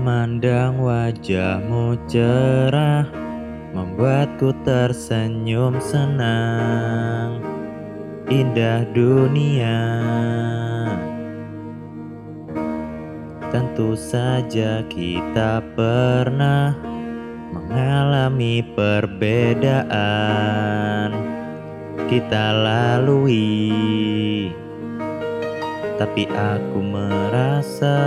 Memandang wajahmu cerah Membuatku tersenyum senang. Indah dunia. Tentu saja kita pernah Mengalami perbedaan. Kita lalui. Tapi aku merasa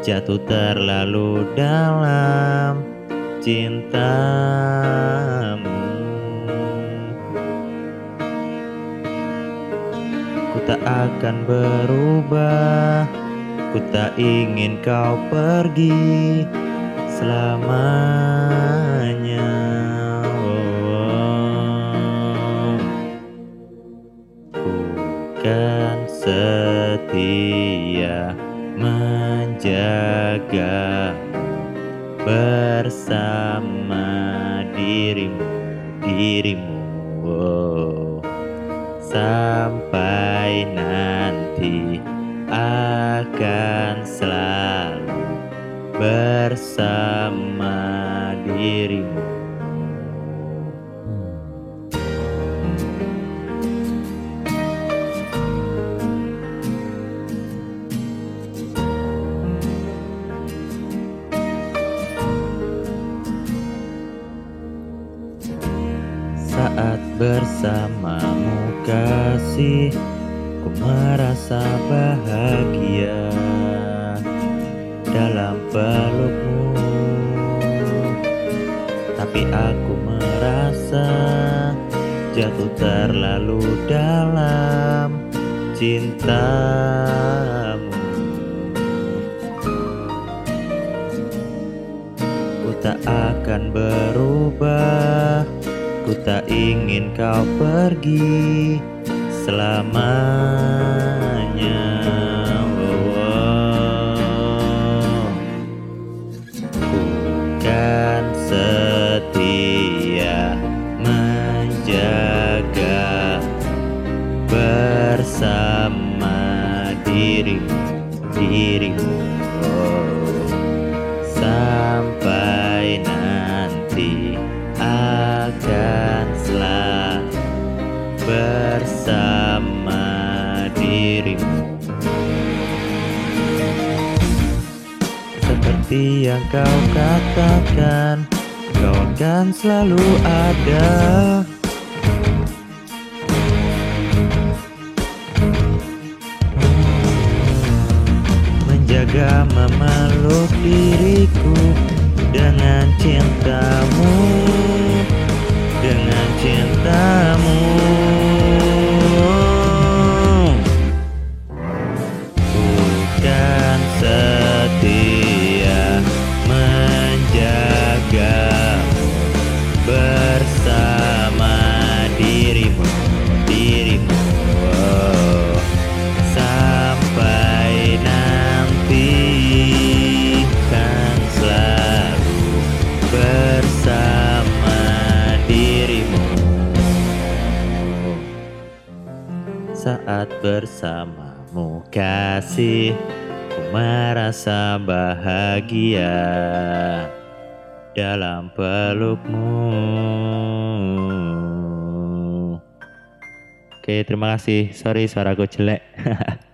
jatuh terlalu dalam cintamu Ku tak akan berubah Ku tak ingin kau pergi selamanya oh. Bukan setia menjaga bersama dirimu dirimu. Oh, sampai nanti akan selalu bersama dirimu Saat bersamamu kasih Ku merasa bahagia Dalam pelukmu. Tapi aku merasa Jatuh terlalu dalam cintamu. Ku tak akan berubah Ku tak ingin kau pergi selamanya. Oh, Bukan setia menjaga bersama dirimu dirimu Seperti yang kau katakan Kau akan selalu ada. Menjaga memeluk diriku Dengan cintamu Saat bersamamu. Kasih Ku merasa bahagia Dalam pelukmu. Oke terima kasih. Sorry suaraku jelek